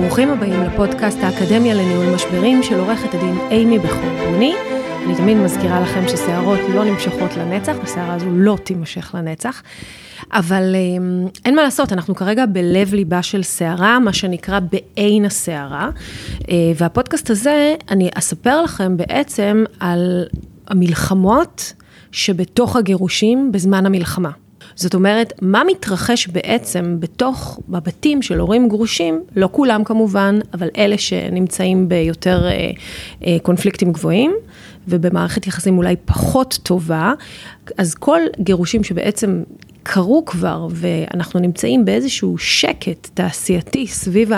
ברוכים הבאים לפודקאסט האקדמיה לניהול משברים של עורכת הדין אימי בחורבוני. אני תמיד מזכירה לכם ששערות לא נמשכות לנצח, השערה הזו לא תימשך לנצח. אבל אמ, אין מה לעשות, אנחנו כרגע בלב ליבה של שערה, מה שנקרא בעין השערה. אה, והפודקאסט הזה, אני אספר לכם בעצם על המלחמות שבתוך הגירושים בזמן המלחמה. זאת אומרת, מה מתרחש בעצם בתוך, בבתים של הורים גרושים, לא כולם כמובן, אבל אלה שנמצאים ביותר אה, אה, קונפליקטים גבוהים, ובמערכת יחסים אולי פחות טובה, אז כל גירושים שבעצם קרו כבר, ואנחנו נמצאים באיזשהו שקט תעשייתי סביב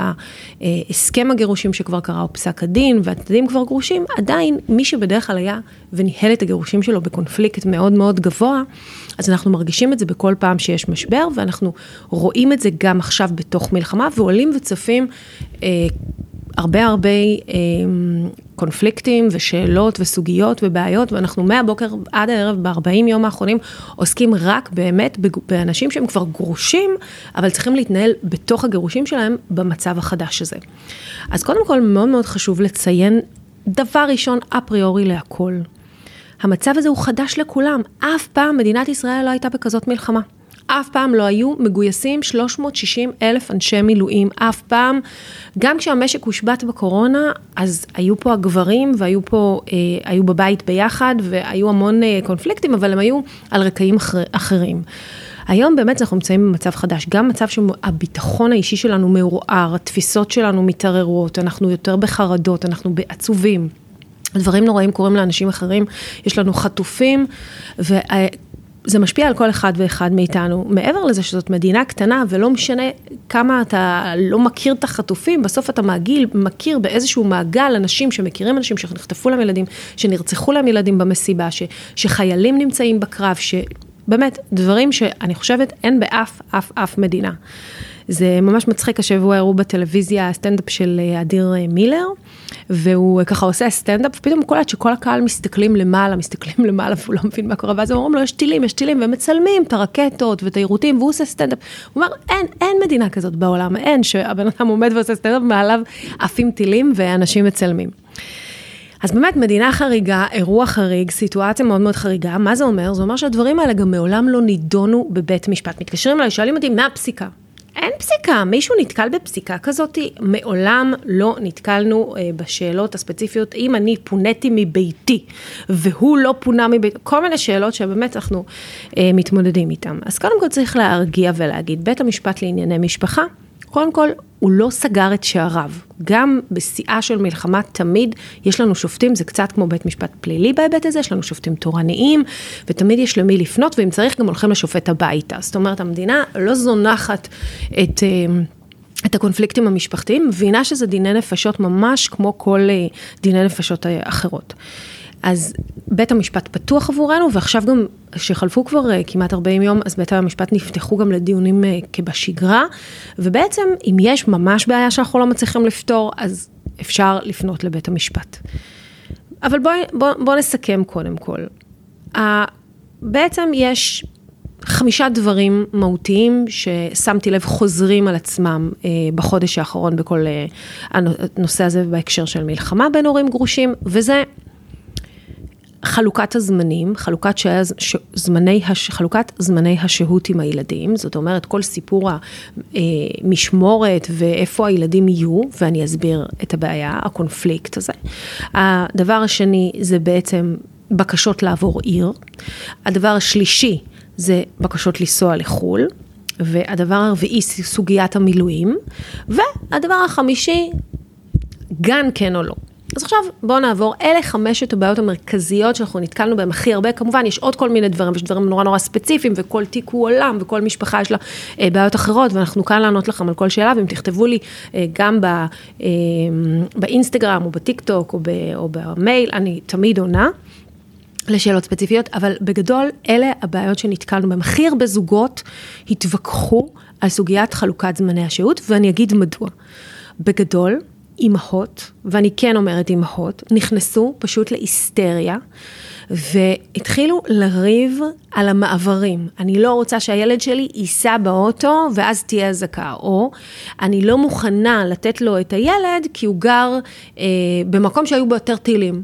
ההסכם הגירושים שכבר קרה, או פסק הדין, והצדדים כבר גרושים, עדיין מי שבדרך כלל היה וניהל את הגירושים שלו בקונפליקט מאוד מאוד גבוה, אז אנחנו מרגישים את זה בכל פעם שיש משבר, ואנחנו רואים את זה גם עכשיו בתוך מלחמה, ועולים וצפים אה, הרבה הרבה אה, קונפליקטים ושאלות וסוגיות ובעיות, ואנחנו מהבוקר עד הערב, ב-40 יום האחרונים, עוסקים רק באמת באנשים שהם כבר גרושים, אבל צריכים להתנהל בתוך הגירושים שלהם במצב החדש הזה. אז קודם כל, מאוד מאוד חשוב לציין דבר ראשון אפריורי להכל. המצב הזה הוא חדש לכולם, אף פעם מדינת ישראל לא הייתה בכזאת מלחמה. אף פעם לא היו מגויסים 360 אלף אנשי מילואים, אף פעם. גם כשהמשק הושבת בקורונה, אז היו פה הגברים והיו פה, אה, היו בבית ביחד והיו המון אה, קונפליקטים, אבל הם היו על רקעים אחר, אחרים. היום באמת אנחנו נמצאים במצב חדש, גם מצב שהביטחון האישי שלנו מעורער, התפיסות שלנו מתערערות, אנחנו יותר בחרדות, אנחנו בעצובים. דברים נוראים קורים לאנשים אחרים, יש לנו חטופים, זה משפיע על כל אחד ואחד מאיתנו. מעבר לזה שזאת מדינה קטנה, ולא משנה כמה אתה לא מכיר את החטופים, בסוף אתה מעגיל, מכיר באיזשהו מעגל אנשים שמכירים אנשים שנחטפו להם ילדים, שנרצחו להם ילדים במסיבה, ש, שחיילים נמצאים בקרב, שבאמת, דברים שאני חושבת אין באף, אף, אף מדינה. זה ממש מצחיק, השבוע הראו בטלוויזיה סטנדאפ של אה, אדיר אה, מילר, והוא אה, ככה עושה סטנדאפ, ופתאום הוא קולט שכל הקהל מסתכלים למעלה, מסתכלים למעלה, והוא לא מבין מה קורה, ואז הם אומרים לו, יש טילים, יש טילים, והם מצלמים את הרקטות ואת היירוטים, והוא עושה סטנדאפ. הוא אומר, אין, אין מדינה כזאת בעולם, אין, שהבן אדם עומד ועושה סטנדאפ, מעליו עפים טילים ואנשים מצלמים. אז באמת, מדינה חריגה, אירוע חריג, סיטואציה מאוד מאוד חריגה, מה זה אומר? זה אומר שהדברים האלה גם מעולם לא נידונו בבית משפט. מתקשרים אליי, שואלים אותי, מה הפסיקה? אין פסיקה, מישהו נתקל בפסיקה כזאת? מעולם לא נתקלנו אה, בשאלות הספציפיות, אם אני פוניתי מביתי והוא לא פונה מביתי, כל מיני שאלות שבאמת אנחנו אה, מתמודדים איתן. אז קודם כל צריך להרגיע ולהגיד, בית המשפט לענייני משפחה, קודם כל, הוא לא סגר את שעריו. גם בשיאה של מלחמה תמיד יש לנו שופטים, זה קצת כמו בית משפט פלילי בהיבט הזה, יש לנו שופטים תורניים, ותמיד יש למי לפנות, ואם צריך גם הולכים לשופט הביתה. זאת אומרת, המדינה לא זונחת את... אה, את הקונפליקטים המשפחתיים, מבינה שזה דיני נפשות ממש כמו כל אה, דיני נפשות אה, אחרות. אז בית המשפט פתוח עבורנו, ועכשיו גם, שחלפו כבר uh, כמעט 40 יום, אז בית המשפט נפתחו גם לדיונים uh, כבשגרה, ובעצם, אם יש ממש בעיה שאנחנו לא מצליחים לפתור, אז אפשר לפנות לבית המשפט. אבל בואו בוא, בוא נסכם קודם כל. Uh, בעצם יש חמישה דברים מהותיים ששמתי לב חוזרים על עצמם uh, בחודש האחרון בכל uh, הנושא הזה בהקשר של מלחמה בין הורים גרושים, וזה חלוקת הזמנים, חלוקת, ש... זמני, הש... חלוקת זמני השהות עם הילדים, זאת אומרת כל סיפור המשמורת ואיפה הילדים יהיו, ואני אסביר את הבעיה, הקונפליקט הזה. הדבר השני זה בעצם בקשות לעבור עיר. הדבר השלישי זה בקשות לנסוע לחו"ל. והדבר הרביעי, סוגיית המילואים. והדבר החמישי, גן כן או לא. אז עכשיו בואו נעבור, אלה חמשת הבעיות המרכזיות שאנחנו נתקלנו בהן הכי הרבה, כמובן יש עוד כל מיני דברים, יש דברים נורא נורא ספציפיים, וכל תיק הוא עולם, וכל משפחה יש לה אה, בעיות אחרות, ואנחנו כאן לענות לכם על כל שאלה, ואם תכתבו לי אה, גם ב, אה, באינסטגרם, או בטיק טוק, או, ב, או במייל, אני תמיד עונה. לשאלות ספציפיות, אבל בגדול אלה הבעיות שנתקלנו בהן. הכי הרבה זוגות התווכחו על סוגיית חלוקת זמני השהות, ואני אגיד מדוע. בגדול, אימהות, ואני כן אומרת אימהות, נכנסו פשוט להיסטריה. והתחילו לריב על המעברים. אני לא רוצה שהילד שלי ייסע באוטו ואז תהיה אזעקה, או אני לא מוכנה לתת לו את הילד כי הוא גר אה, במקום שהיו בו יותר טילים.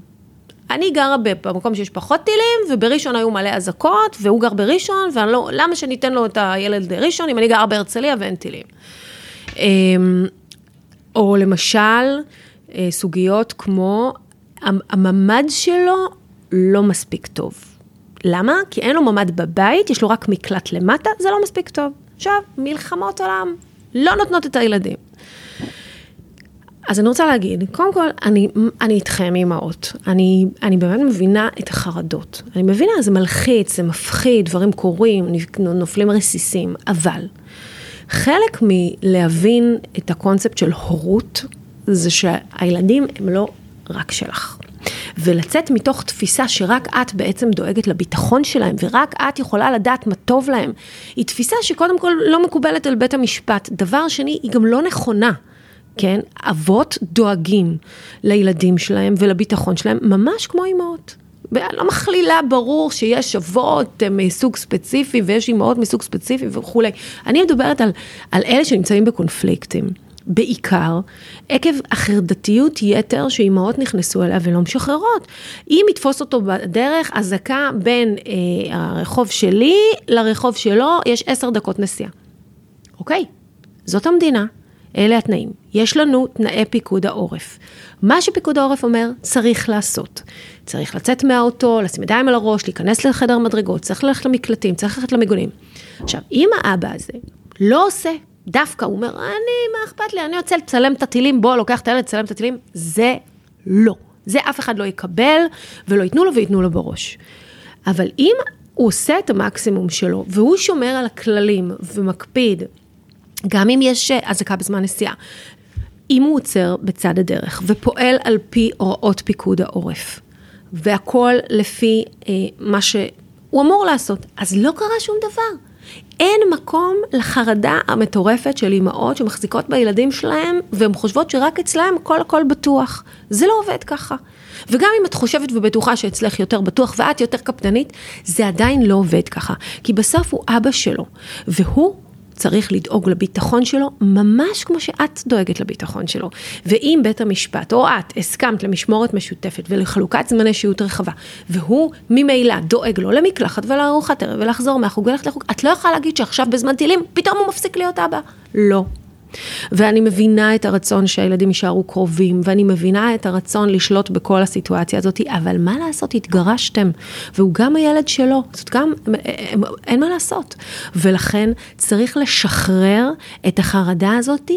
אני גרה במקום שיש פחות טילים, ובראשון היו מלא אזעקות, והוא גר בראשון, ולמה לא, שניתן לו את הילד ראשון אם אני גרה בהרצליה ואין טילים. אמ, או למשל, אה, סוגיות כמו, הממ"ד שלו לא מספיק טוב. למה? כי אין לו ממ"ד בבית, יש לו רק מקלט למטה, זה לא מספיק טוב. עכשיו, מלחמות עולם לא נותנות את הילדים. אז אני רוצה להגיד, קודם כל, אני, אני איתכם אימהות. אני, אני באמת מבינה את החרדות. אני מבינה, זה מלחיץ, זה מפחיד, דברים קורים, נופלים רסיסים, אבל חלק מלהבין את הקונספט של הורות, זה שהילדים הם לא רק שלך. ולצאת מתוך תפיסה שרק את בעצם דואגת לביטחון שלהם, ורק את יכולה לדעת מה טוב להם, היא תפיסה שקודם כל לא מקובלת על בית המשפט. דבר שני, היא גם לא נכונה. כן, אבות דואגים לילדים שלהם ולביטחון שלהם, ממש כמו אימהות. לא מכלילה, ברור שיש אבות מסוג ספציפי ויש אימהות מסוג ספציפי וכולי. אני מדברת על, על אלה שנמצאים בקונפליקטים. בעיקר עקב החרדתיות יתר שאימהות נכנסו אליה ולא משחררות. אם יתפוס אותו בדרך, אזעקה בין אה, הרחוב שלי לרחוב שלו, יש עשר דקות נסיעה. אוקיי, זאת המדינה, אלה התנאים. יש לנו תנאי פיקוד העורף. מה שפיקוד העורף אומר, צריך לעשות. צריך לצאת מהאוטו, לשים ידיים על הראש, להיכנס לחדר מדרגות, צריך ללכת למקלטים, צריך ללכת למיגונים. עכשיו, אם האבא הזה לא עושה, דווקא הוא אומר, אני, מה אכפת לי, אני רוצה לצלם את הטילים, בוא, לוקח את הילד, לצלם את הטילים, זה לא. זה אף אחד לא יקבל, ולא ייתנו לו וייתנו לו בראש. אבל אם הוא עושה את המקסימום שלו, והוא שומר על הכללים ומקפיד גם אם יש אה, אזעקה בזמן נסיעה, אם הוא עוצר בצד הדרך ופועל על פי הוראות פיקוד העורף, והכל לפי אה, מה שהוא אמור לעשות, אז לא קרה שום דבר. אין מקום לחרדה המטורפת של אימהות שמחזיקות בילדים שלהם, והן חושבות שרק אצלהם הכל הכל בטוח. זה לא עובד ככה. וגם אם את חושבת ובטוחה שאצלך יותר בטוח ואת יותר קפדנית, זה עדיין לא עובד ככה. כי בסוף הוא אבא שלו, והוא צריך לדאוג לביטחון שלו, ממש כמו שאת דואגת לביטחון שלו. ואם בית המשפט, או את, הסכמת למשמורת משותפת ולחלוקת זמני שהות רחבה, והוא ממילא דואג לו למקלחת ולארוחת ערב ולחזור מהחוג וללכת לחוג, את לא יכולה להגיד שעכשיו בזמן טילים, פתאום הוא מפסיק להיות אבא. לא. ואני מבינה את הרצון שהילדים יישארו קרובים, ואני מבינה את הרצון לשלוט בכל הסיטואציה הזאת, אבל מה לעשות, התגרשתם, והוא גם הילד שלו, זאת גם, אין מה לעשות. ולכן צריך לשחרר את החרדה הזאת,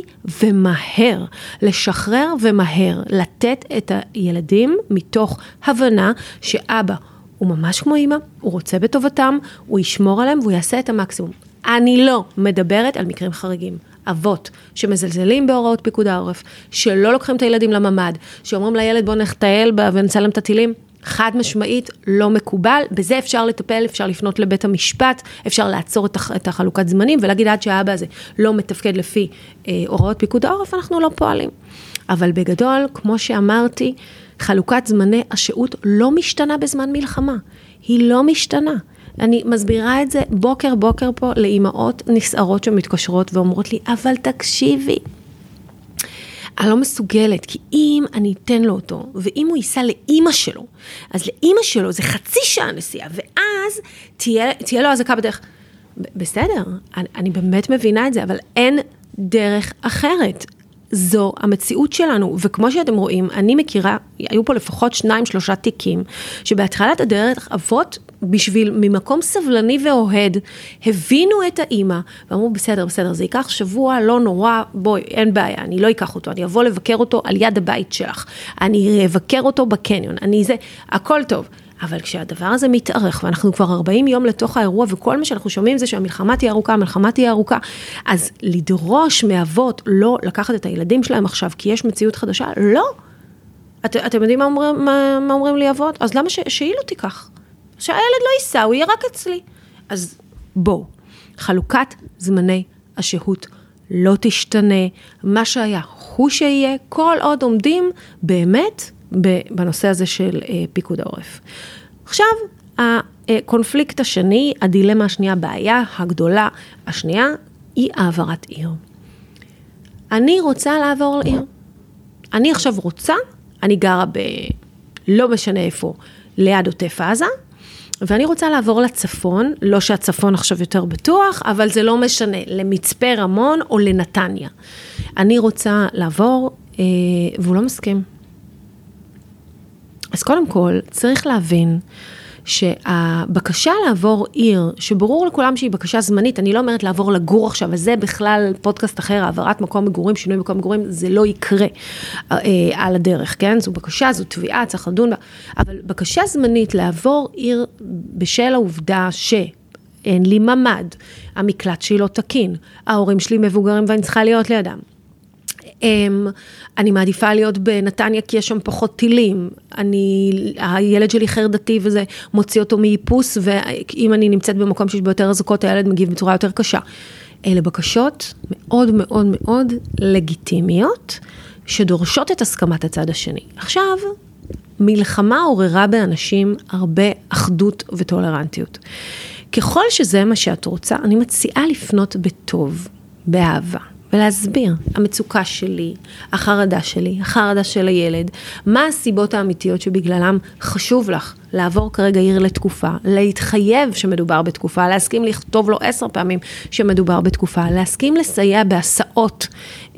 ומהר, לשחרר ומהר, לתת את הילדים מתוך הבנה שאבא הוא ממש כמו אימא, הוא רוצה בטובתם, הוא ישמור עליהם והוא יעשה את המקסימום. אני לא מדברת על מקרים חריגים. אבות שמזלזלים בהוראות פיקוד העורף, שלא לוקחים את הילדים לממ"ד, שאומרים לילד בוא נחטייל ונצלם את הטילים, חד משמעית לא מקובל, בזה אפשר לטפל, אפשר לפנות לבית המשפט, אפשר לעצור את החלוקת זמנים ולהגיד עד שהאבא הזה לא מתפקד לפי אה, הוראות פיקוד העורף, אנחנו לא פועלים. אבל בגדול, כמו שאמרתי, חלוקת זמני השהות לא משתנה בזמן מלחמה, היא לא משתנה. אני מסבירה את זה בוקר בוקר פה לאימהות נסערות שמתקשרות ואומרות לי, אבל תקשיבי, אני לא מסוגלת, כי אם אני אתן לו אותו, ואם הוא ייסע לאימא שלו, אז לאימא שלו זה חצי שעה נסיעה, ואז תהיה, תהיה לו אזעקה בדרך. בסדר, אני, אני באמת מבינה את זה, אבל אין דרך אחרת. זו המציאות שלנו, וכמו שאתם רואים, אני מכירה, היו פה לפחות שניים, שלושה תיקים, שבהתחלת הדרך אבות בשביל, ממקום סבלני ואוהד, הבינו את האימא, ואמרו, בסדר, בסדר, זה ייקח שבוע, לא נורא, בואי, אין בעיה, אני לא אקח אותו, אני אבוא לבקר אותו על יד הבית שלך, אני אבקר אותו בקניון, אני זה, הכל טוב. אבל כשהדבר הזה מתארך, ואנחנו כבר 40 יום לתוך האירוע, וכל מה שאנחנו שומעים זה שהמלחמה תהיה ארוכה, המלחמה תהיה ארוכה, אז לדרוש מאבות לא לקחת את הילדים שלהם עכשיו, כי יש מציאות חדשה, לא. את, אתם יודעים מה אומרים, מה, מה אומרים לי אבות? אז למה ש, שהיא לא תיקח? שהילד לא ייסע, הוא יהיה רק אצלי. אז בואו, חלוקת זמני השהות לא תשתנה, מה שהיה הוא שיהיה, כל עוד עומדים באמת בנושא הזה של אה, פיקוד העורף. עכשיו, הקונפליקט השני, הדילמה השנייה, הבעיה הגדולה השנייה, היא העברת עיר. אני רוצה לעבור לעיר. אני עכשיו רוצה, אני גרה ב... לא משנה איפה, ליד עוטף עזה, ואני רוצה לעבור לצפון, לא שהצפון עכשיו יותר בטוח, אבל זה לא משנה, למצפה רמון או לנתניה. אני רוצה לעבור, אה, והוא לא מסכים. אז קודם כל, צריך להבין שהבקשה לעבור עיר, שברור לכולם שהיא בקשה זמנית, אני לא אומרת לעבור לגור עכשיו, וזה בכלל פודקאסט אחר, העברת מקום מגורים, שינוי מקום מגורים, זה לא יקרה אה, על הדרך, כן? זו בקשה, זו תביעה, צריך לדון בה, אבל בקשה זמנית לעבור עיר בשל העובדה ש... אין לי ממ"ד, המקלט שלי לא תקין, ההורים שלי מבוגרים ואני צריכה להיות לידם. אם, אני מעדיפה להיות בנתניה כי יש שם פחות טילים, אני, הילד שלי חרדתי וזה מוציא אותו מאיפוס, ואם אני נמצאת במקום שיש בו יותר אזעקות, הילד מגיב בצורה יותר קשה. אלה בקשות מאוד מאוד מאוד לגיטימיות, שדורשות את הסכמת הצד השני. עכשיו, מלחמה עוררה באנשים הרבה אחדות וטולרנטיות. ככל שזה מה שאת רוצה, אני מציעה לפנות בטוב, באהבה. ולהסביר, המצוקה שלי, החרדה שלי, החרדה של הילד, מה הסיבות האמיתיות שבגללם חשוב לך לעבור כרגע עיר לתקופה, להתחייב שמדובר בתקופה, להסכים לכתוב לו עשר פעמים שמדובר בתקופה, להסכים לסייע בהסעות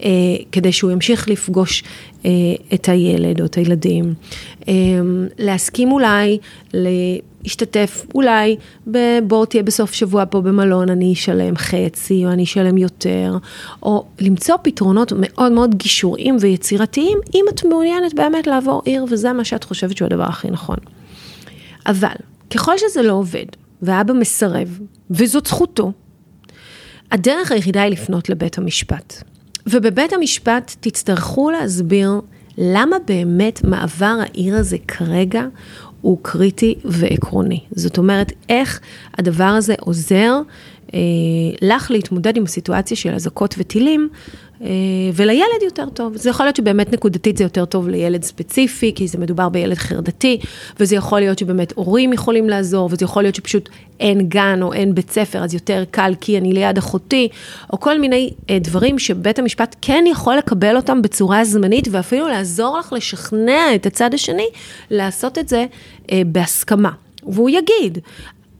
אה, כדי שהוא ימשיך לפגוש אה, את הילד או את הילדים, אה, להסכים אולי להשתתף אולי בוא תהיה בסוף שבוע פה במלון, אני אשלם חצי או אני אשלם יותר, או למצוא פתרונות מאוד מאוד גישוריים ויצירתיים, אם את מעוניינת באמת לעבור עיר וזה מה שאת חושבת שהוא הדבר הכי נכון. אבל ככל שזה לא עובד, ואבא מסרב, וזאת זכותו, הדרך היחידה היא לפנות לבית המשפט. ובבית המשפט תצטרכו להסביר למה באמת מעבר העיר הזה כרגע הוא קריטי ועקרוני. זאת אומרת, איך הדבר הזה עוזר לך להתמודד עם הסיטואציה של אזעקות וטילים, אה, ולילד יותר טוב. זה יכול להיות שבאמת נקודתית זה יותר טוב לילד ספציפי, כי זה מדובר בילד חרדתי, וזה יכול להיות שבאמת הורים יכולים לעזור, וזה יכול להיות שפשוט אין גן או אין בית ספר, אז יותר קל כי אני ליד אחותי, או כל מיני אה, דברים שבית המשפט כן יכול לקבל אותם בצורה זמנית, ואפילו לעזור לך לשכנע את הצד השני לעשות את זה בהסכמה. והוא יגיד,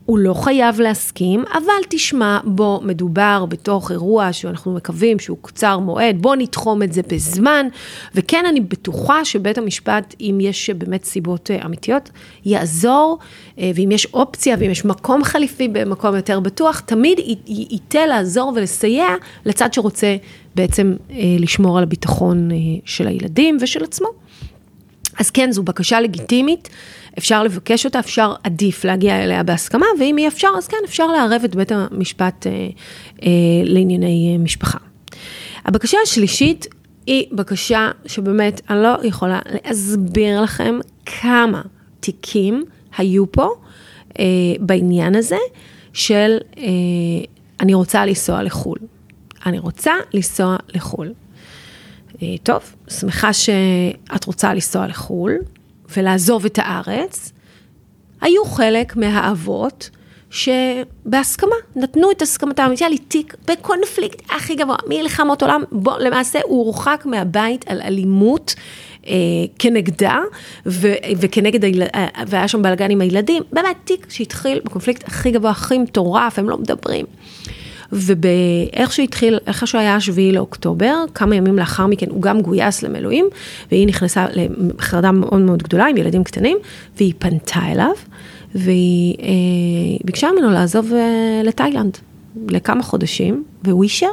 הוא לא חייב להסכים, אבל תשמע, בוא, מדובר בתוך אירוע שאנחנו מקווים שהוא קצר מועד, בוא נתחום את זה בזמן, וכן, אני בטוחה שבית המשפט, אם יש באמת סיבות אה, אמיתיות, יעזור, אה, ואם יש אופציה, ואם יש מקום חליפי במקום יותר בטוח, תמיד ייתה לעזור ולסייע לצד שרוצה בעצם אה, לשמור על הביטחון של הילדים ושל עצמו. אז כן, זו בקשה לגיטימית. אפשר לבקש אותה, אפשר עדיף להגיע אליה בהסכמה, ואם אי אפשר, אז כן, אפשר לערב את בית המשפט אה, אה, לענייני אה, משפחה. הבקשה השלישית היא בקשה שבאמת אני לא יכולה להסביר לכם כמה תיקים היו פה אה, בעניין הזה של אה, אני רוצה לנסוע לחו"ל. אני רוצה לנסוע לחו"ל. אה, טוב, שמחה שאת רוצה לנסוע לחו"ל. ולעזוב את הארץ, היו חלק מהאבות שבהסכמה, נתנו את הסכמתם, היה לי תיק בקונפליקט הכי גבוה, מלחמות עולם, בוא, למעשה הוא הורחק מהבית על אלימות אה, כנגדה, ו, וכנגד, היל, אה, והיה שם בלאגן עם הילדים, באמת תיק שהתחיל בקונפליקט הכי גבוה, הכי מטורף, הם לא מדברים. ובאיך שהתחיל, איך שהוא היה השביעי לאוקטובר, כמה ימים לאחר מכן הוא גם גויס למילואים, והיא נכנסה לחרדה מאוד מאוד גדולה עם ילדים קטנים, והיא פנתה אליו, והיא אה, ביקשה ממנו לעזוב אה, לתאילנד לכמה חודשים, והוא אישר.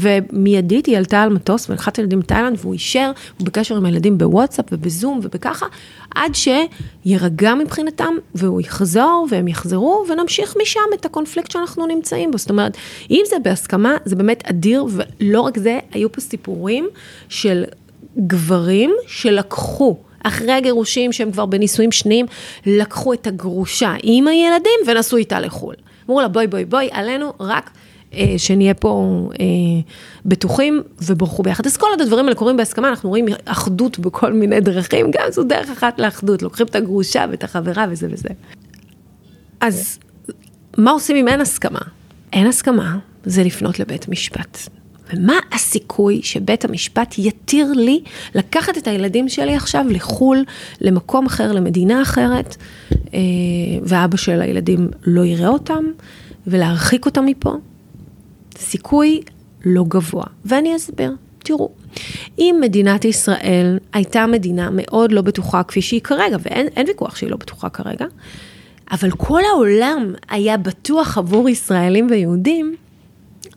ומיידית היא עלתה על מטוס ולקחה ילדים מתאילנד והוא אישר, הוא בקשר עם הילדים בוואטסאפ ובזום ובככה, עד שירגע מבחינתם והוא יחזור והם יחזרו ונמשיך משם את הקונפליקט שאנחנו נמצאים בו. זאת אומרת, אם זה בהסכמה, זה באמת אדיר, ולא רק זה, היו פה סיפורים של גברים שלקחו. אחרי הגירושים שהם כבר בנישואים שניים, לקחו את הגרושה עם הילדים ונסעו איתה לחו"ל. אמרו לה בואי בואי בואי, עלינו רק שנהיה פה אה, בטוחים וברחו ביחד. אז כל עוד הדברים האלה קורים בהסכמה, אנחנו רואים אחדות בכל מיני דרכים, גם זו דרך אחת לאחדות, לוקחים את הגרושה ואת החברה וזה וזה. אז מה עושים אם אין הסכמה? אין הסכמה, זה לפנות לבית משפט. ומה הסיכוי שבית המשפט יתיר לי לקחת את הילדים שלי עכשיו לחו"ל, למקום אחר, למדינה אחרת, אה, ואבא של הילדים לא יראה אותם, ולהרחיק אותם מפה? סיכוי לא גבוה, ואני אסביר. תראו, אם מדינת ישראל הייתה מדינה מאוד לא בטוחה כפי שהיא כרגע, ואין ויכוח שהיא לא בטוחה כרגע, אבל כל העולם היה בטוח עבור ישראלים ויהודים,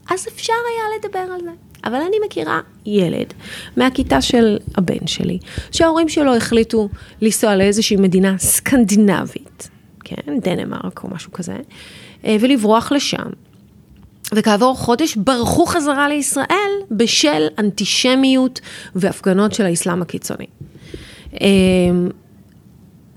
אז אפשר היה לדבר על זה. אבל אני מכירה ילד מהכיתה של הבן שלי, שההורים שלו החליטו לנסוע לאיזושהי מדינה סקנדינבית, כן, דנמרק או משהו כזה, אה, ולברוח לשם. וכעבור חודש ברחו חזרה לישראל בשל אנטישמיות והפגנות של האסלאם הקיצוני.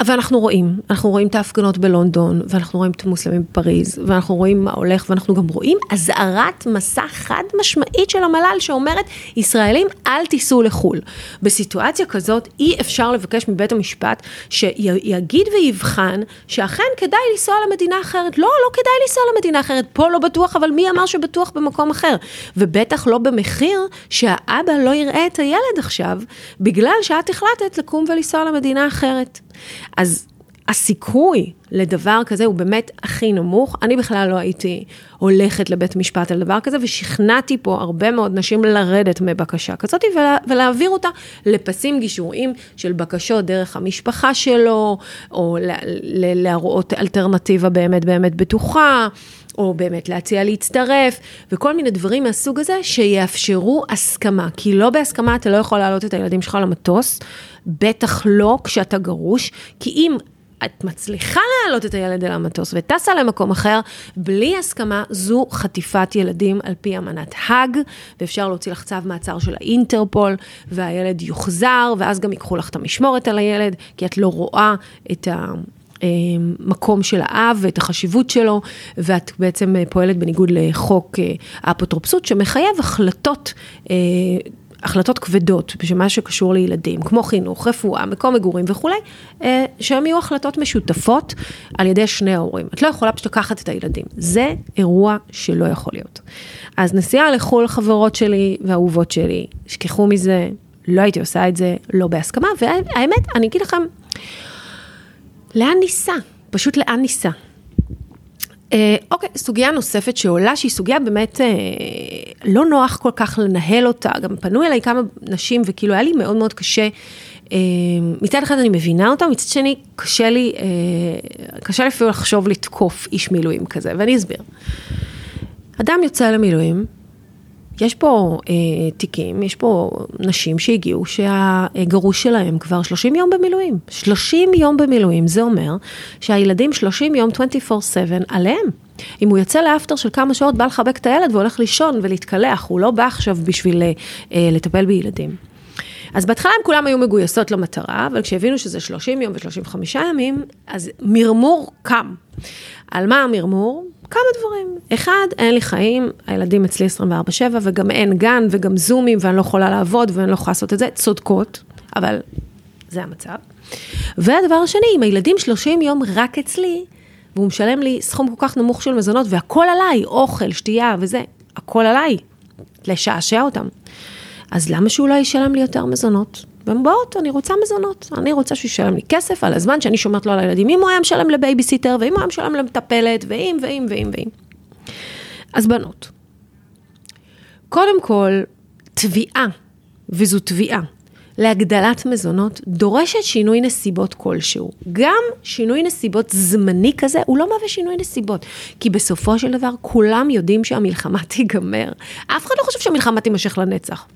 ואנחנו רואים, אנחנו רואים את ההפגנות בלונדון, ואנחנו רואים את המוסלמים בפריז, ואנחנו רואים מה הולך, ואנחנו גם רואים אזהרת מסע חד משמעית של המל"ל שאומרת, ישראלים אל תיסעו לחו"ל. בסיטואציה כזאת אי אפשר לבקש מבית המשפט שיגיד ויבחן שאכן כדאי לנסוע למדינה אחרת. לא, לא כדאי לנסוע למדינה אחרת, פה לא בטוח, אבל מי אמר שבטוח במקום אחר? ובטח לא במחיר שהאבא לא יראה את הילד עכשיו, בגלל שאת החלטת לקום ולנסוע למדינה אחרת. אז הסיכוי לדבר כזה הוא באמת הכי נמוך. אני בכלל לא הייתי הולכת לבית משפט על דבר כזה, ושכנעתי פה הרבה מאוד נשים לרדת מבקשה כזאת ולה, ולהעביר אותה לפסים גישוריים של בקשות דרך המשפחה שלו, או להראות אלטרנטיבה באמת באמת בטוחה. או באמת להציע להצטרף, וכל מיני דברים מהסוג הזה שיאפשרו הסכמה. כי לא בהסכמה אתה לא יכול להעלות את הילדים שלך למטוס, בטח לא כשאתה גרוש, כי אם את מצליחה להעלות את הילד אל המטוס וטסה למקום אחר, בלי הסכמה זו חטיפת ילדים על פי אמנת האג, ואפשר להוציא לך צו מעצר של האינטרפול, והילד יוחזר, ואז גם ייקחו לך את המשמורת על הילד, כי את לא רואה את ה... מקום של האב ואת החשיבות שלו, ואת בעצם פועלת בניגוד לחוק אה, האפוטרופסות, שמחייב החלטות אה, החלטות כבדות במה שקשור לילדים, כמו חינוך, רפואה, מקום מגורים וכולי, אה, שהן יהיו החלטות משותפות על ידי שני ההורים. את לא יכולה פשוט לקחת את הילדים. זה אירוע שלא יכול להיות. אז נסיעה לחו"ל חברות שלי ואהובות שלי, שכחו מזה, לא הייתי עושה את זה, לא בהסכמה, והאמת, אני אגיד לכם, לאן ניסע? פשוט לאן ניסע? אה, אוקיי, סוגיה נוספת שעולה, שהיא סוגיה באמת אה, לא נוח כל כך לנהל אותה, גם פנו אליי כמה נשים וכאילו היה לי מאוד מאוד קשה. אה, מצד אחד אני מבינה אותה, מצד שני קשה לי, קשה לי אפילו לחשוב לתקוף איש מילואים כזה, ואני אסביר. אדם יוצא למילואים, יש פה אה, תיקים, יש פה נשים שהגיעו שהגרוש שלהם כבר 30 יום במילואים. 30 יום במילואים, זה אומר שהילדים 30 יום 24/7 עליהם. אם הוא יוצא לאפטר של כמה שעות, בא לחבק את הילד והולך לישון ולהתקלח, הוא לא בא עכשיו בשביל אה, לטפל בילדים. אז בהתחלה הם כולם היו מגויסות למטרה, אבל כשהבינו שזה 30 יום ו-35 ימים, אז מרמור קם. על מה המרמור? כמה דברים. אחד, אין לי חיים, הילדים אצלי 24-7, וגם אין גן, וגם זומים, ואני לא יכולה לעבוד, ואני לא יכולה לעשות את זה, צודקות, אבל זה המצב. והדבר השני, אם הילדים 30 יום רק אצלי, והוא משלם לי סכום כל כך נמוך של מזונות, והכל עליי, אוכל, שתייה וזה, הכל עליי, לשעשע אותם. אז למה שהוא לא ישלם לי יותר מזונות? והן באות, אני רוצה מזונות, אני רוצה שהוא ישלם לי כסף על הזמן שאני שומרת לו על הילדים, אם הוא היה משלם לבייביסיטר, ואם הוא היה משלם למטפלת, ואם, ואם, ואם, ואם. אז בנות, קודם כל, תביעה, וזו תביעה, להגדלת מזונות דורשת שינוי נסיבות כלשהו. גם שינוי נסיבות זמני כזה, הוא לא מהווה שינוי נסיבות. כי בסופו של דבר, כולם יודעים שהמלחמה תיגמר. אף אחד לא חושב שהמלחמה תימשך לנצח.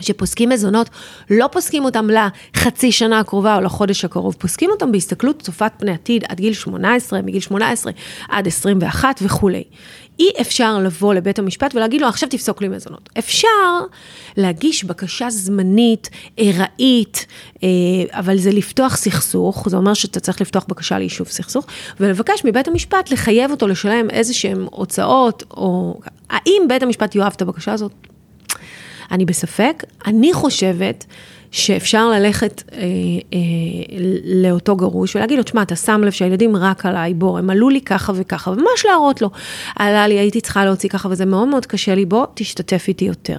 שפוסקים מזונות, לא פוסקים אותם לחצי שנה הקרובה או לחודש הקרוב, פוסקים אותם בהסתכלות צופת פני עתיד עד גיל 18, מגיל 18 עד 21 וכולי. אי אפשר לבוא לבית המשפט ולהגיד לו, עכשיו תפסוק לי מזונות. אפשר להגיש בקשה זמנית, ארעית, אה, אבל זה לפתוח סכסוך, זה אומר שאתה צריך לפתוח בקשה ליישוב סכסוך, ולבקש מבית המשפט לחייב אותו לשלם איזה שהם הוצאות, או האם בית המשפט יאהב את הבקשה הזאת? אני בספק. אני חושבת שאפשר ללכת אה, אה, לאותו גרוש ולהגיד לו, תשמע, אתה שם לב שהילדים רק עליי, בוא, הם עלו לי ככה וככה, וממש להראות לו, עלה לי, הייתי צריכה להוציא ככה, וזה מאוד מאוד קשה לי, בוא, תשתתף איתי יותר.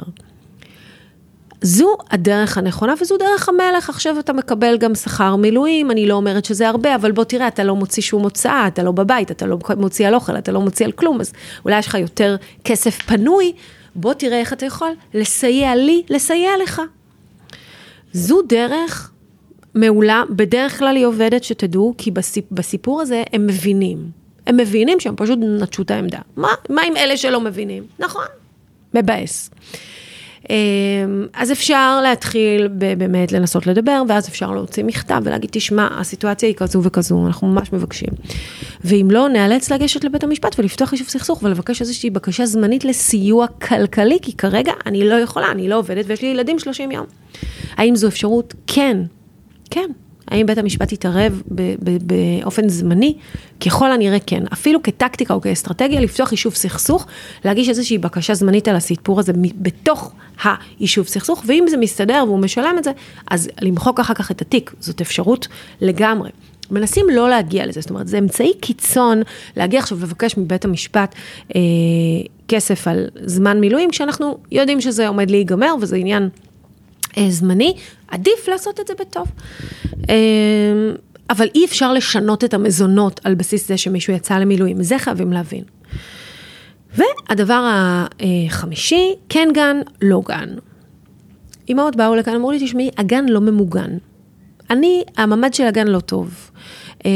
זו הדרך הנכונה וזו דרך המלך, עכשיו אתה מקבל גם שכר מילואים, אני לא אומרת שזה הרבה, אבל בוא תראה, אתה לא מוציא שום הוצאה, אתה לא בבית, אתה לא מוציא על אוכל, אתה לא מוציא על כלום, אז אולי יש לך יותר כסף פנוי, בוא תראה איך אתה יכול לסייע לי, לסייע לך. זו דרך מעולה, בדרך כלל היא עובדת, שתדעו, כי בסיפ, בסיפור הזה הם מבינים. הם מבינים שהם פשוט נטשו את העמדה. מה, מה עם אלה שלא מבינים? נכון, מבאס. אמ, אז אפשר להתחיל באמת לנסות לדבר, ואז אפשר להוציא מכתב ולהגיד, תשמע, הסיטואציה היא כזו וכזו, אנחנו ממש מבקשים. ואם לא, נאלץ לגשת לבית המשפט ולפתוח יישוב סכסוך ולבקש איזושהי בקשה זמנית לסיוע כלכלי, כי כרגע אני לא יכולה, אני לא עובדת ויש לי ילדים 30 יום. האם זו אפשרות? כן, כן. האם בית המשפט יתערב באופן זמני? ככל הנראה כן. אפילו כטקטיקה או כאסטרטגיה, לפתוח יישוב סכסוך, להגיש איזושהי בקשה זמנית על הסיפור הזה בתוך היישוב סכסוך, ואם זה מסתדר והוא משלם את זה, אז למחוק אחר כך את התיק, זאת אפשרות לגמרי. מנסים לא להגיע לזה, זאת אומרת, זה אמצעי קיצון להגיע עכשיו ולבקש מבית המשפט אה, כסף על זמן מילואים, כשאנחנו יודעים שזה עומד להיגמר וזה עניין זמני, עדיף לעשות את זה בטוב. אה, אבל אי אפשר לשנות את המזונות על בסיס זה שמישהו יצא למילואים, זה חייבים להבין. והדבר החמישי, כן גן, לא גן. אמהות באו לכאן, אמרו לי, תשמעי, הגן לא ממוגן. אני, הממ"ד של הגן לא טוב. אה,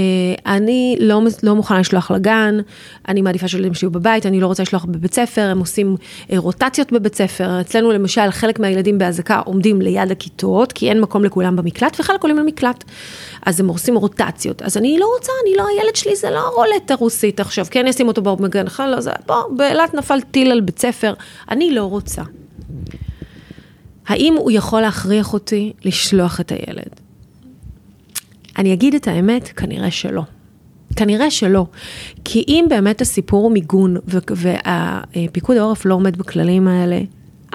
אני לא, לא מוכנה לשלוח לגן, אני מעדיפה שילדים שלי בבית, אני לא רוצה לשלוח בבית ספר, הם עושים אה, רוטציות בבית ספר. אצלנו למשל, חלק מהילדים באזעקה עומדים ליד הכיתות, כי אין מקום לכולם במקלט, וחלק עולים למקלט. אז הם עושים רוטציות. אז אני לא רוצה, אני לא, הילד שלי זה לא רולטה רוסית עכשיו, כן, אשים אותו במגן, לא, זה, בוא, באילת נפל טיל על בית ספר, אני לא רוצה. האם הוא יכול להכריח אותי לשלוח את הילד? אני אגיד את האמת, כנראה שלא. כנראה שלא. כי אם באמת הסיפור הוא מיגון ופיקוד העורף לא עומד בכללים האלה,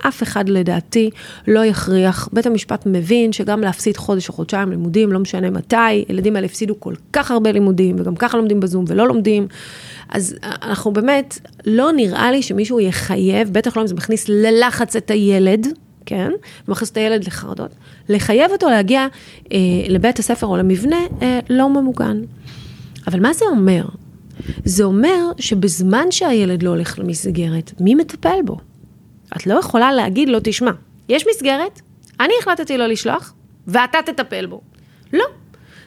אף אחד לדעתי לא יכריח. בית המשפט מבין שגם להפסיד חודש או חודשיים לימודים, לא משנה מתי, ילדים האלה הפסידו כל כך הרבה לימודים, וגם ככה לומדים בזום ולא לומדים. אז אנחנו באמת, לא נראה לי שמישהו יחייב, בטח לא אם זה מכניס ללחץ את הילד, כן, ומכניס את הילד לחרדות, לחייב אותו להגיע אה, לבית הספר או למבנה אה, לא ממוגן. אבל מה זה אומר? זה אומר שבזמן שהילד לא הולך למסגרת, מי מטפל בו? את לא יכולה להגיד לו, תשמע, יש מסגרת, אני החלטתי לא לשלוח, ואתה תטפל בו. לא.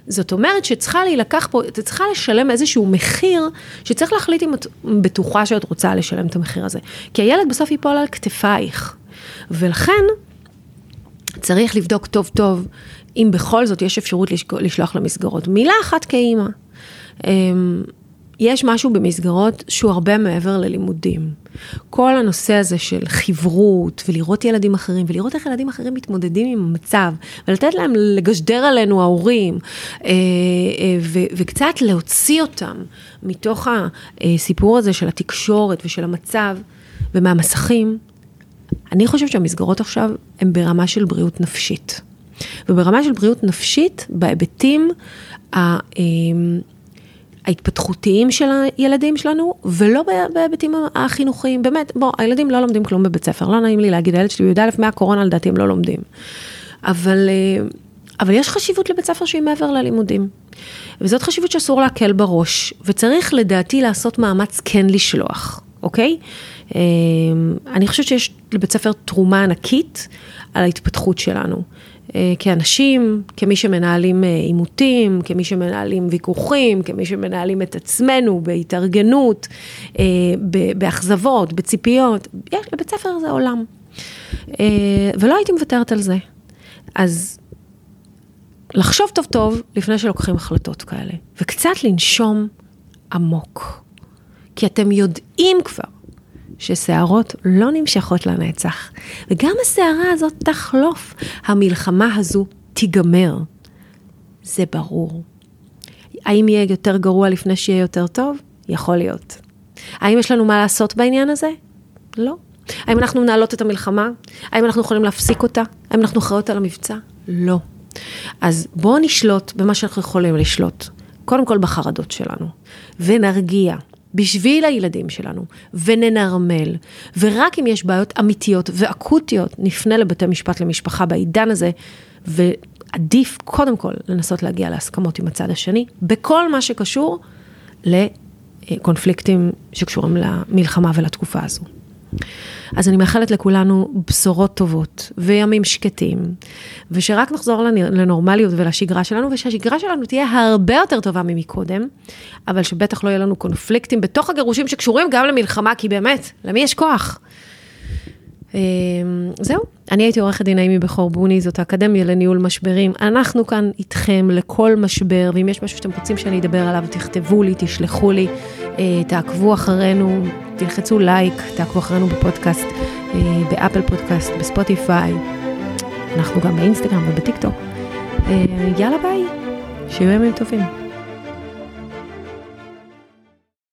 זאת אומרת שצריכה להילקח פה, את צריכה לשלם איזשהו מחיר, שצריך להחליט אם את בטוחה שאת רוצה לשלם את המחיר הזה. כי הילד בסוף ייפול על כתפייך. ולכן, צריך לבדוק טוב טוב אם בכל זאת יש אפשרות לשלוח למסגרות. מילה אחת כאימא. אמ, יש משהו במסגרות שהוא הרבה מעבר ללימודים. כל הנושא הזה של חברות, ולראות ילדים אחרים, ולראות איך ילדים אחרים מתמודדים עם המצב, ולתת להם לגשדר עלינו ההורים, אה, אה, וקצת להוציא אותם מתוך הסיפור הזה של התקשורת ושל המצב ומהמסכים, אני חושבת שהמסגרות עכשיו הן ברמה של בריאות נפשית. וברמה של בריאות נפשית, בהיבטים אמ, ההתפתחותיים של הילדים שלנו, ולא בהיבטים החינוכיים. באמת, בוא, הילדים לא לומדים כלום בבית ספר, לא נעים לי להגיד, הילד שלי בי"א מהקורונה לדעתי הם לא לומדים. אבל, אה, אבל יש חשיבות לבית ספר שהיא מעבר ללימודים. וזאת חשיבות שאסור להקל בראש, וצריך לדעתי לעשות מאמץ כן לשלוח, אוקיי? אמ, אני חושבת שיש לבית ספר תרומה ענקית על ההתפתחות שלנו. אה, כאנשים, כמי שמנהלים אה, עימותים, כמי שמנהלים ויכוחים, כמי שמנהלים את עצמנו בהתארגנות, אה, באכזבות, בציפיות. יש, בית ספר זה עולם. ולא הייתי מוותרת על זה. אז לחשוב טוב טוב לפני שלוקחים החלטות כאלה, וקצת לנשום עמוק. כי אתם יודעים כבר שסערות לא נמשכות לנצח, וגם הסערה הזאת תחלוף, המלחמה הזו תיגמר. זה ברור. האם יהיה יותר גרוע לפני שיהיה יותר טוב? יכול להיות. האם יש לנו מה לעשות בעניין הזה? לא. האם אנחנו מנהלות את המלחמה? האם אנחנו יכולים להפסיק אותה? האם אנחנו אחראיות על המבצע? לא. אז בואו נשלוט במה שאנחנו יכולים לשלוט. קודם כל בחרדות שלנו, ונרגיע, בשביל הילדים שלנו, וננרמל, ורק אם יש בעיות אמיתיות ואקוטיות, נפנה לבתי משפט למשפחה בעידן הזה, ועדיף קודם כל לנסות להגיע להסכמות עם הצד השני, בכל מה שקשור לקונפליקטים שקשורים למלחמה ולתקופה הזו. אז אני מאחלת לכולנו בשורות טובות וימים שקטים, ושרק נחזור לנורמליות ולשגרה שלנו, ושהשגרה שלנו תהיה הרבה יותר טובה ממקודם, אבל שבטח לא יהיה לנו קונפליקטים בתוך הגירושים שקשורים גם למלחמה, כי באמת, למי יש כוח? אמ, זהו, אני הייתי עורכת דין נעימי בכור בוני, זאת האקדמיה לניהול משברים. אנחנו כאן איתכם לכל משבר, ואם יש משהו שאתם רוצים שאני אדבר עליו, תכתבו לי, תשלחו לי, אה, תעקבו אחרינו, תלחצו לייק, תעקבו אחרינו בפודקאסט, אה, באפל פודקאסט, בספוטיפיי, אנחנו גם באינסטגרם ובטיקטוק. אה, יאללה ביי, שיהיו ימים טובים.